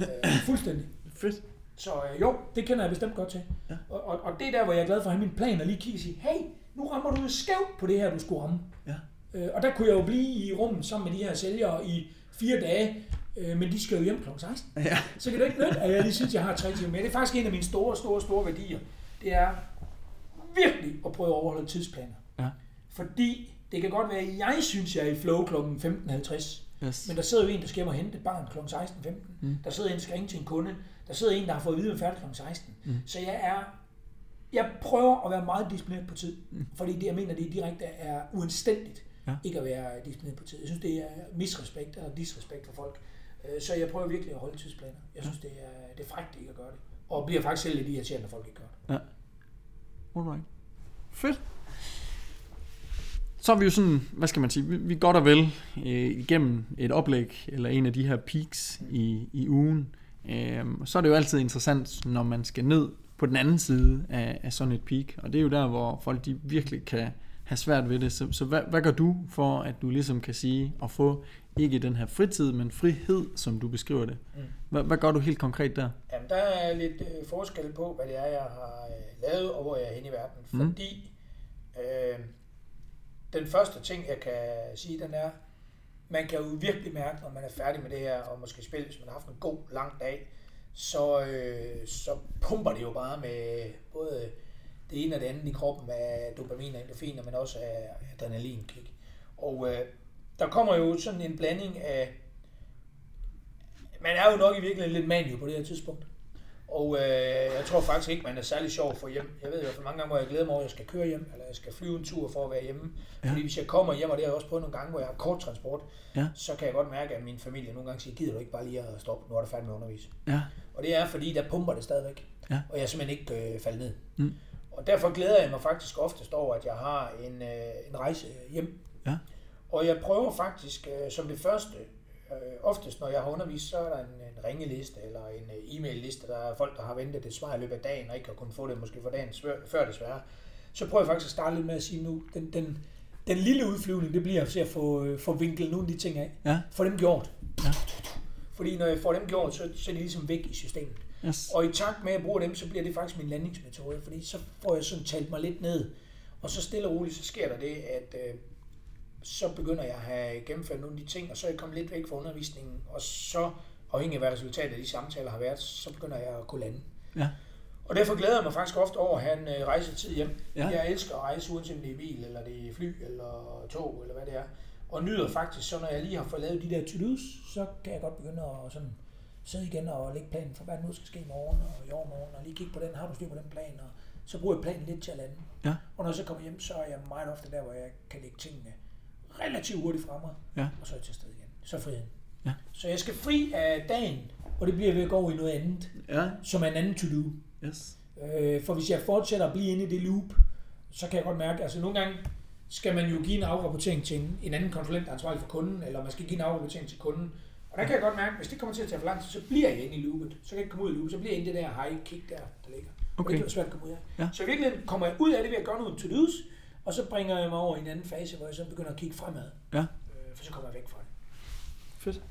Øh, fuldstændig. Fedt. Så øh, jo, det kender jeg bestemt godt til. Ja. Og, og, og det er der, hvor jeg er glad for at have min plan og lige kigge og sige, hey, nu rammer du skævt på det her, du skulle ramme. Ja. Øh, og der kunne jeg jo blive i rummet sammen med de her sælgere i fire dage, øh, men de skal jo hjem kl. 16. Ja. Så kan det ikke nytte, at jeg lige synes, jeg har tre timer mere. Det er faktisk en af mine store, store, store værdier. Det er virkelig at prøve at overholde tidsplaner. Ja. Fordi det kan godt være, at jeg synes, jeg er i flow kl. 15.50, Yes. men der sidder jo en, der skal hjem og hente et barn kl. 16.15. Mm. Der sidder en, der skal ringe til en kunde. Der sidder en, der har fået at vide, at færdig kl. 16. Mm. Så jeg er... Jeg prøver at være meget disciplineret på tid. Mm. Fordi det, jeg mener, det direkte er uanstændigt Ja. ikke at være disciplineret på tid. Jeg synes, det er misrespekt eller disrespekt for folk. Øh, Så jeg prøver virkelig at holde tidsplaner. Jeg synes, det er, det er frækt ikke at gøre det. Og bliver faktisk selv lidt irriterende, når folk ikke gør det. Alright. Fedt. Så er vi jo sådan, hvad skal man sige, vi, vi er godt og vel øh, igennem et oplæg, eller en af de her peaks i, i ugen. Øh, så er det jo altid interessant, når man skal ned på den anden side af, af sådan et peak. Og det er jo der, hvor folk de virkelig kan have svært ved det. Så, så hvad, hvad gør du for, at du ligesom kan sige, at få ikke den her fritid, men frihed, som du beskriver det? Mm. Hvad, hvad gør du helt konkret der? Jamen, der er lidt øh, forskel på, hvad det er, jeg har øh, lavet, og hvor jeg er henne i verden. Mm. Fordi øh, den første ting, jeg kan sige, den er, man kan jo virkelig mærke, når man er færdig med det her, og måske spille, hvis man har haft en god, lang dag, så, øh, så pumper det jo bare med både det ene og det andet i kroppen af dopamin og endorfiner, men også af adrenalinkick. Og øh, der kommer jo sådan en blanding af... Man er jo nok i virkeligheden lidt manio på det her tidspunkt. Og øh, jeg tror faktisk ikke, man er særlig sjov få hjem. Jeg ved hvert fald mange gange, hvor jeg glæder mig over, at jeg skal køre hjem, eller jeg skal flyve en tur for at være hjemme. Ja. Fordi hvis jeg kommer hjem, og det har jeg også prøvet nogle gange, hvor jeg har kort transport, Ja. så kan jeg godt mærke, at min familie nogle gange siger, gider du ikke bare lige at stoppe, nu er du færdig med at undervise. Ja. Og det er fordi, der pumper det stadigvæk. Ja. Og jeg simpelthen ikke øh, faldet ned. Mm. Og derfor glæder jeg mig faktisk oftest over, at jeg har en, øh, en rejse hjem. Ja. Og jeg prøver faktisk øh, som det første, øh, oftest når jeg har undervist, så er der en, en ringeliste eller en øh, e-mail-liste, der er folk, der har ventet et svar i løbet af dagen, og ikke har kunnet få det måske for dagen svør, før desværre. Så prøver jeg faktisk at starte lidt med at sige nu, den, den, den lille udflyvning, det bliver til at få, øh, få vinklet nogle af de ting af. Ja. Få dem gjort. Ja. Fordi når jeg får dem gjort, så, så er de ligesom væk i systemet. Yes. Og i takt med at jeg bruger dem, så bliver det faktisk min landingsmetode, fordi så får jeg sådan talt mig lidt ned. Og så stille og roligt, så sker der det, at øh, så begynder jeg at have gennemført nogle af de ting, og så er jeg kommet lidt væk fra undervisningen, og så, afhængig af hvad resultatet af de samtaler har været, så begynder jeg at kunne lande. Ja. Og derfor glæder jeg mig faktisk ofte over at have en øh, rejsetid hjem. Ja. Jeg elsker at rejse, uanset om det er bil, eller det er fly, eller tog, eller hvad det er. Og nyder faktisk, så når jeg lige har fået lavet de der to-dos, så kan jeg godt begynde at sådan sidde igen og lægge planen for, hvad nu skal ske i morgen og i overmorgen, og lige kigge på den, har du styr på den plan, og så bruger jeg planen lidt til at lande. Ja. Og når jeg så kommer hjem, så er jeg meget ofte der, hvor jeg kan lægge tingene relativt hurtigt fra mig, Ja. og så er jeg til stede igen. Så er friheden. Ja. Så jeg skal fri af dagen, og det bliver ved at gå over i noget andet, Ja. som er en anden to-do. Yes. Øh, for hvis jeg fortsætter at blive inde i det loop, så kan jeg godt mærke, altså nogle gange skal man jo give en afrapportering til en, en anden konsulent, der er ansvarlig for kunden, eller man skal give en afrapportering til kunden. Og der kan jeg godt mærke, hvis det kommer til at tage for lang tid, så bliver jeg inde i loopet. Så kan jeg ikke komme ud i loopet, så bliver jeg inde i det der high kick der, der ligger. Okay. det er svært at komme ud af. Ja. Så i virkeligheden kommer jeg ud af det ved at gøre nogle to-dos, og så bringer jeg mig over i en anden fase, hvor jeg så begynder at kigge fremad. Ja. Øh, for så kommer jeg væk fra det. Fedt.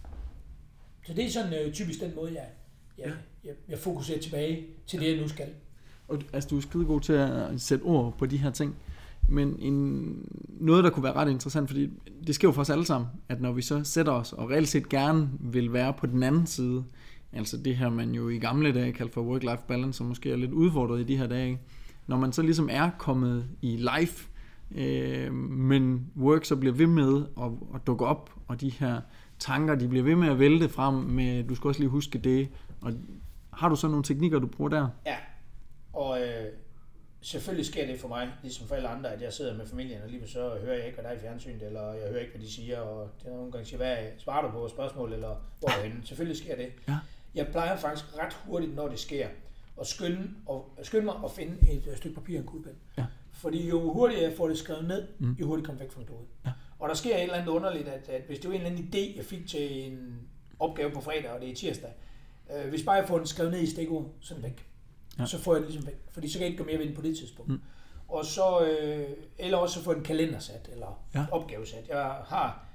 Så det er sådan øh, typisk den måde, jeg, jeg, Ja. jeg, jeg fokuserer tilbage til det, jeg nu skal. Og altså, du er skide god til at sætte ord på de her ting. Men en, noget, der kunne være ret interessant, fordi det sker jo for os alle sammen, at når vi så sætter os og reelt set gerne vil være på den anden side, altså det her, man jo i gamle dage kaldte for work-life balance, som måske er lidt udfordret i de her dage, når man så ligesom er kommet i life, øh, men work så bliver ved med at, at dukke op, og de her tanker, de bliver ved med at vælte frem med, du skal også lige huske det, og har du så nogle teknikker, du bruger der? Ja, og øh, selvfølgelig sker det for mig, ligesom for alle andre, at jeg sidder med familien, og lige så hører jeg ikke, hvad der er i fjernsynet, eller jeg hører ikke, hvad de siger, og det er nogle gange siger, hvad svarer du på spørgsmål, eller hvor er henne? Selvfølgelig sker det. Ja. Jeg plejer faktisk ret hurtigt, når det sker, at skynde, og, skynde mig at finde et øh, stykke papir og en kuglepen. Ja. Fordi jo hurtigere jeg får det skrevet ned, mm. jo hurtigere kommer jeg væk fra mit hoved. Ja. Og der sker et eller andet underligt, at, at hvis det var en eller anden idé, jeg fik til en opgave på fredag, og det er tirsdag, øh, hvis bare jeg får den skrevet ned i stikord, så er den væk. Ja. Så får jeg den ligesom væk, fordi så kan jeg ikke gå mere ved den på det tidspunkt. Mm. Og så, øh, eller også få en kalender sat, eller Ja. ja. opgave sat. Jeg har,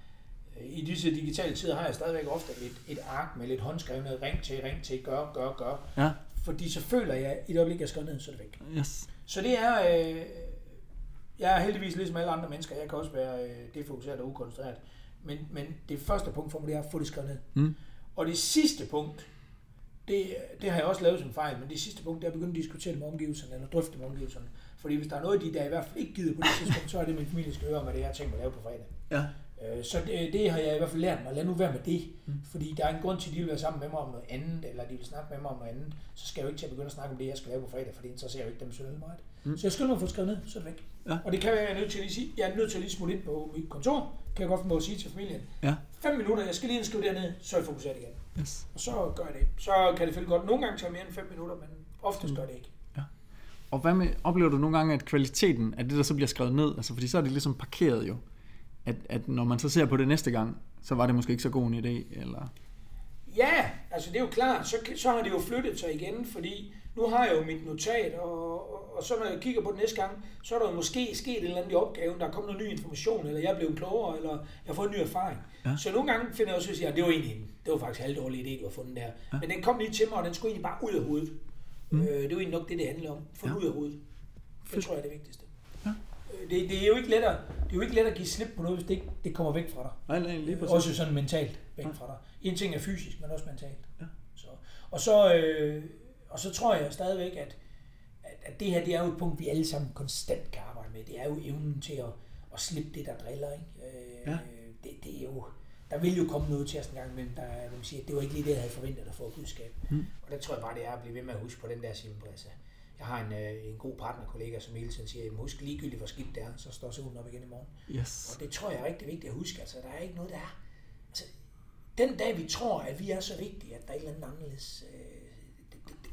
øh, i disse digitale tider har jeg stadigvæk ofte et, et ark med lidt håndskrevne, ring til, ring til, gør, gør, gør. Ja, Fordi så føler jeg, i det øjeblik, jeg skriver ned, så er det væk. yes. Så det er, øh, jeg er heldigvis ligesom alle andre mennesker, jeg kan også være øh, defokuseret og ukoncentreret. Men, men det første punkt for mig, det er at få det skrevet ned. Mm. Og det sidste punkt, det, det har jeg også lavet som fejl, men det sidste punkt, det er at begynde at diskutere det med omgivelserne, eller drøfte med omgivelserne. Fordi hvis der er noget, de der i hvert fald ikke gider på det tidspunkt, så er det, min familie skal høre om, hvad det er, jeg mig at lave på fredag. Ja, Øh, Så det, det har jeg i hvert fald lært mig. Lad nu være med det. Fordi der er en grund til, at de vil være sammen med mig om noget andet, eller de vil snakke med mig om noget andet. Så skal jeg jo ikke til at begynde at snakke om det, jeg skal lave på fredag, for det interesserer jo ikke dem synderligt meget. Mm. Så jeg skynder mig at få skrevet ned, så er det væk. Ja. Og det kan være, jeg er nødt til at lige sige. Jeg er nødt til at lige smutte ind på mit kontor. Kan jeg godt få at sige til familien. ja, 5 minutter, jeg skal lige skrive derned, så er jeg fokuseret igen. yes. Og så gør jeg det. Så kan det selvfølgelig godt nogle gange tage mere end 5 minutter, men oftest gør det ikke. Og hvad med, oplever du nogle gange, at kvaliteten af det, der så bliver skrevet ned, altså fordi så er det ligesom parkeret jo, at, at når man så ser på det næste gang, så var det måske ikke så god en idé, eller... Ja, altså det er jo klart, så, så har det jo flyttet sig igen, fordi nu har jeg jo mit notat, og, og, og så når jeg kigger på det næste gang, så er der jo måske sket et eller andet i opgaven, der er kommet noget ny information, eller jeg er blevet klogere, eller jeg har fået en ny erfaring. Ja. Ja. Så nogle gange finder jeg også, at jeg, det var egentlig en, det var faktisk en halvdårlig idé, du har fundet der. Ja. Men den kom lige til mig, og den skulle egentlig bare ud af hovedet. Mm. Øh, det er jo egentlig nok det, det handler om. Få ja. Ja. ud af hovedet. Det Fedt. tror jeg er det vigtigste. Ja. Øh, Det, det, er jo ikke let at, det er jo ikke let at give slip på noget, hvis det ikke det kommer væk fra dig. Nej, nej, lige Også sådan mentalt væk fra dig. En ting er fysisk, men også mentalt. Ja. Så, og, så, øh, og så tror jeg stadigvæk, at, at, at det her det er jo et punkt, vi alle sammen konstant kan arbejde med. Det er jo evnen til at, at slippe det, der driller. Ikke? Øh, Ja. det, det er jo, der vil jo komme noget til os en gang imellem, der hvor man siger, at det var ikke lige det, jeg havde forventet at få et budskab. Mm. Og der tror jeg bare, det er at blive ved med at huske på den der simple. Altså, jeg har en, øh, en god partnerkollega, som hele tiden siger, at husk ligegyldigt, hvor skidt det er, så står solen op igen i morgen. Yes. Og det tror jeg er rigtig vigtigt at huske. Altså, der er ikke noget, der er... Altså, den dag, vi tror, at vi er så vigtige, at der er et eller andet anderledes øh,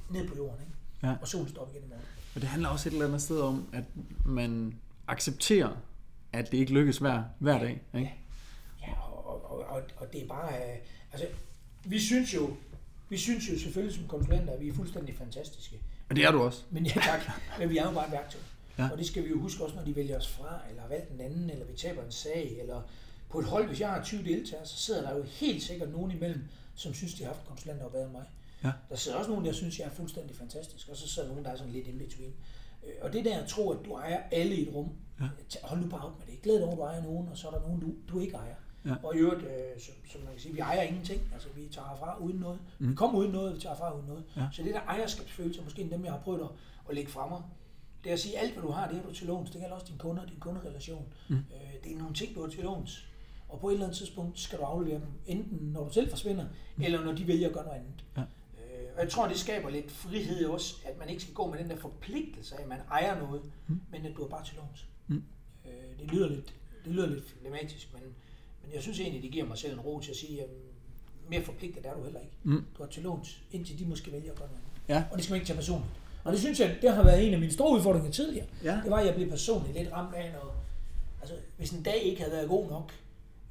ned på jorden, ikke? Ja. og solen står op igen i morgen. Og det handler også et eller andet sted om, at man accepterer, at det ikke lykkes hver, hver dag. Ikke? Ja, og, og, og, og, og det er bare... Øh, altså, vi synes jo, vi synes jo selvfølgelig som konsulenter, at vi er fuldstændig fantastiske. Og det er du også. Men ja, tak. Men vi er jo bare et værktøj. Ja. Ja. Og det skal vi jo huske også, når de vælger os fra, eller har valgt en anden, eller vi taber en sag, eller på et hold, hvis jeg har 20 deltagere, så sidder der jo helt sikkert nogen imellem, som synes, de har haft konsulenter, er bedre end mig. Ja. Der sidder også nogen, der synes, jeg er fuldstændig fantastisk, og så sidder nogen, der er sådan lidt in between. Øh, Og det der at tro, at du ejer alle i et rum, Ja. hold nu bare op med det. Glæd dig over, at du ejer nogen, og så er der nogen, du, du ikke ejer. Ja. Og i øvrigt, øh, som, som man kan sige, vi ejer ingenting. Altså, vi tager fra uden noget. Mm. Vi kommer uden noget, vi tager fra uden noget. Ja. Så det der ejerskabsfølelse, måske dem, jeg har prøvet at, at lægge mig, det er at sige, alt hvad du har, det har du til låns. Det gælder også dine kunder, din kunderelation. Mm. Øh, det er nogle ting, du har til låns. Og på et eller andet tidspunkt skal du aflevere dem, enten når du selv forsvinder, mm. eller når de vælger at gøre noget andet. Ja. Og jeg tror, det skaber lidt frihed også, at man ikke skal gå med den der forpligtelse af, at man ejer noget, mm. men at du er bare til låns. Mm. Øh, det lyder lidt, det lyder lidt problematisk, men, men jeg synes egentlig, det giver mig selv en ro til at sige, at mere forpligtet er du heller ikke. Mm. Du er til låns, indtil de måske vælger at gøre noget. Ja. Og det skal man ikke tage personligt. Og det synes jeg, det har været en af mine store udfordringer tidligere. Ja. Det var, at jeg blev personligt lidt ramt af noget. Altså, hvis en dag ikke havde været god nok,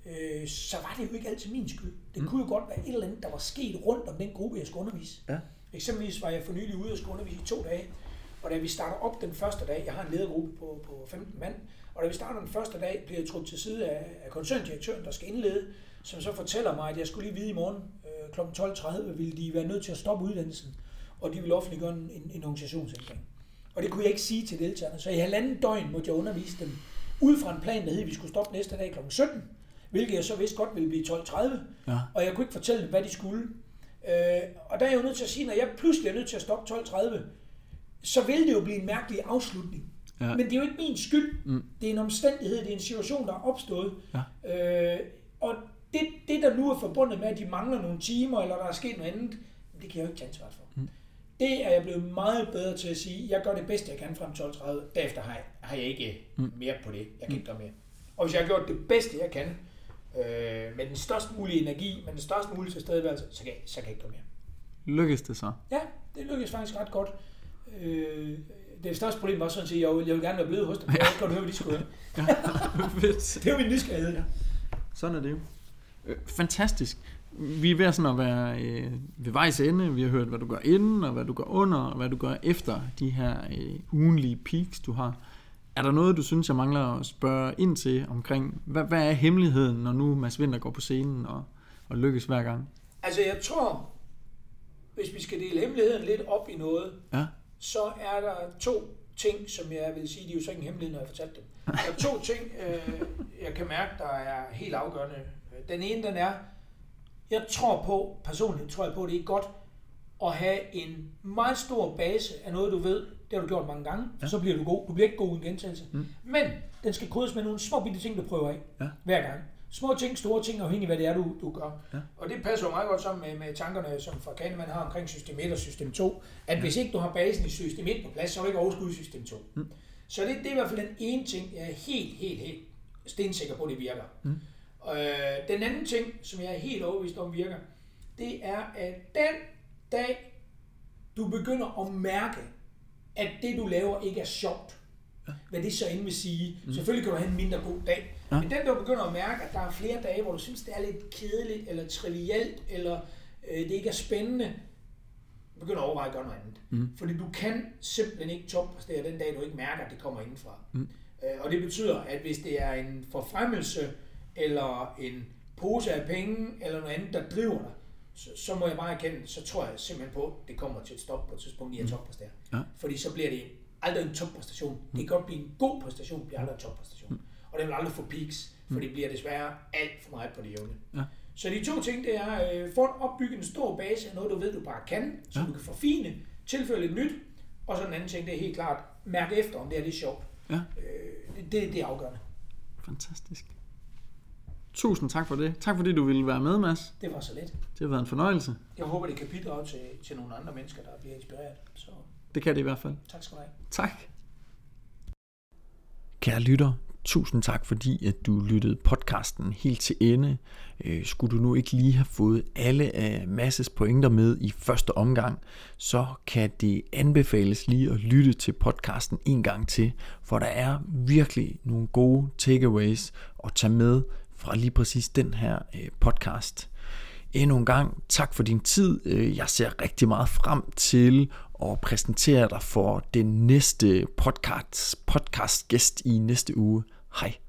øh, så var det jo ikke altid min skyld. Det mm. kunne jo godt være et eller andet, der var sket rundt om den gruppe, jeg skulle undervise. Ja. Eksempelvis var jeg for nylig ude og skulle undervise i to dage, og da vi starter op den første dag, jeg har en ledergruppe på, på 15 mand, og da vi starter den første dag, bliver jeg trådt til side af, af koncerndirektøren, der skal indlede, som så fortæller mig, at jeg skulle lige vide i morgen øh, kl. 12.30, ville de være nødt til at stoppe uddannelsen, og de ville offentliggøre en, en, en organisationsændring. Og det kunne jeg ikke sige til deltagerne, så i halvanden døgn måtte jeg undervise dem ud fra en plan, der hed, at vi skulle stoppe næste dag kl. 17, hvilket jeg så vidste godt ville blive 12.30, Ja. og jeg kunne ikke fortælle dem, hvad de skulle. Øh, og der er jeg jo nødt til at sige, når jeg pludselig er nødt til at stoppe 12.30, så vil det jo blive en mærkelig afslutning. Ja. Men det er jo ikke min skyld. Mm. Det er en omstændighed, det er en situation, der er opstået. Ja. Øh, og det, det, der nu er forbundet med, at de mangler nogle timer, eller der er sket noget andet, det kan jeg jo ikke tage ansvar for. Mm. Det er jeg blevet meget bedre til at sige, jeg gør det bedste, jeg kan frem 12.30. Derefter har jeg, har jeg ikke mm. mere på det. Jeg kan ikke gøre mere. Og hvis jeg har gjort det bedste, jeg kan, øh, med den størst mulige energi, med den størst mulige tilstedeværelse, så kan, jeg, så kan jeg ikke gøre mere. Lykkes det så? Ja, det lykkedes faktisk ret godt. Øh, det største problem var sådan at sige, at jeg vil, jeg vil gerne være blevet hos dem. Jeg vil godt høre, hvad de skulle [laughs] høre. Ja. Det er jo min nysgerrighed. Ja. Sådan er det jo. Øh, Fantastisk. Vi er ved sådan at være øh, ved vejs ende. Vi har hørt, hvad du gør inden, og hvad du gør under, og hvad du gør efter de her øh, ugenlige peaks, du har. Er der noget, du synes, jeg mangler at spørge ind til omkring, hvad, hvad er hemmeligheden, når nu Mads Vinter går på scenen og, og lykkes hver gang? Altså jeg tror, hvis vi skal dele hemmeligheden lidt op i noget, Ja, så er der to ting, som jeg vil sige, de er jo så ikke en hemmelighed, når jeg har fortalt dem. Der er to [laughs] ting, øh, jeg kan mærke, der er helt afgørende. Den ene, den er, jeg tror på, personligt tror jeg på, det er godt at have en meget stor base af noget, du ved. Det har du gjort mange gange, ja. så bliver du god. Du bliver ikke god i en gentagelse. Mm. Men den skal krydres med nogle små bitte ting, du prøver af Ja. hver gang. Små ting, store ting, afhængig af hvad det er, du, du gør. Ja. Og det passer jo meget godt sammen med, med tankerne, som fra Kahneman har omkring system 1 og system 2, at hvis ikke du har basen i system 1 på plads, så har du ikke overskud i system 2. Mm. Så det, det er i hvert fald den ene ting, jeg er helt, helt, helt stensikker på, det virker. Mm. Øh, den anden ting, som jeg er helt overbevist om virker, det er, at den dag, du begynder at mærke, at det, du laver, ikke er sjovt, hvad det så end vil sige. Mm. Selvfølgelig kan du have en mindre god dag, Ja. men den, der begynder at mærke, at der er flere dage, hvor du synes, det er lidt kedeligt, eller trivielt, eller øh, det ikke er spændende, begynder at overveje at gøre noget andet. Mm. Fordi du kan simpelthen ikke toppræstere den dag, du ikke mærker, at det kommer indenfra. Mm. Øh, og det betyder, at hvis det er en forfremmelse, eller en pose af penge, eller noget andet, der driver dig, så, så må jeg bare erkende, så tror jeg simpelthen på, at det kommer til et stop på et tidspunkt i at toppræstere. Ja. Fordi så bliver det aldrig en toppræstation. Det kan godt blive en god præstation, det bliver aldrig en toppræstation. Og det vil aldrig få peaks, for det bliver desværre alt for meget på det jævne. Ja. Så de to ting, det er øh, få en opbygge en stor base af noget, du ved, du bare kan, så Ja. du kan forfine, tilføre lidt nyt. Og så den anden ting, det er helt klart, mærk efter, om det er lidt sjovt. ja, Øh, det, det, det er afgørende. fantastisk. Tusind tak for det. Tak fordi du ville være med, Mads. Det var så let. Det har været en fornøjelse. Jeg håber, det kan bidrage til, til nogle andre mennesker, der bliver inspireret. Så Det kan det i hvert fald. tak skal du have. Tak. Kære lytter, tusind tak fordi, at du lyttede podcasten helt til ende. Øh, Skulle du nu ikke lige have fået alle af Masses pointer med i første omgang, så kan det anbefales lige at lytte til podcasten en gang til, for der er virkelig nogle gode takeaways at tage med fra lige præcis den her øh, podcast. Endnu en gang tak for din tid. Øh, jeg ser rigtig meget frem til at præsentere dig for den næste podcast, podcast gæst i næste uge. Hej.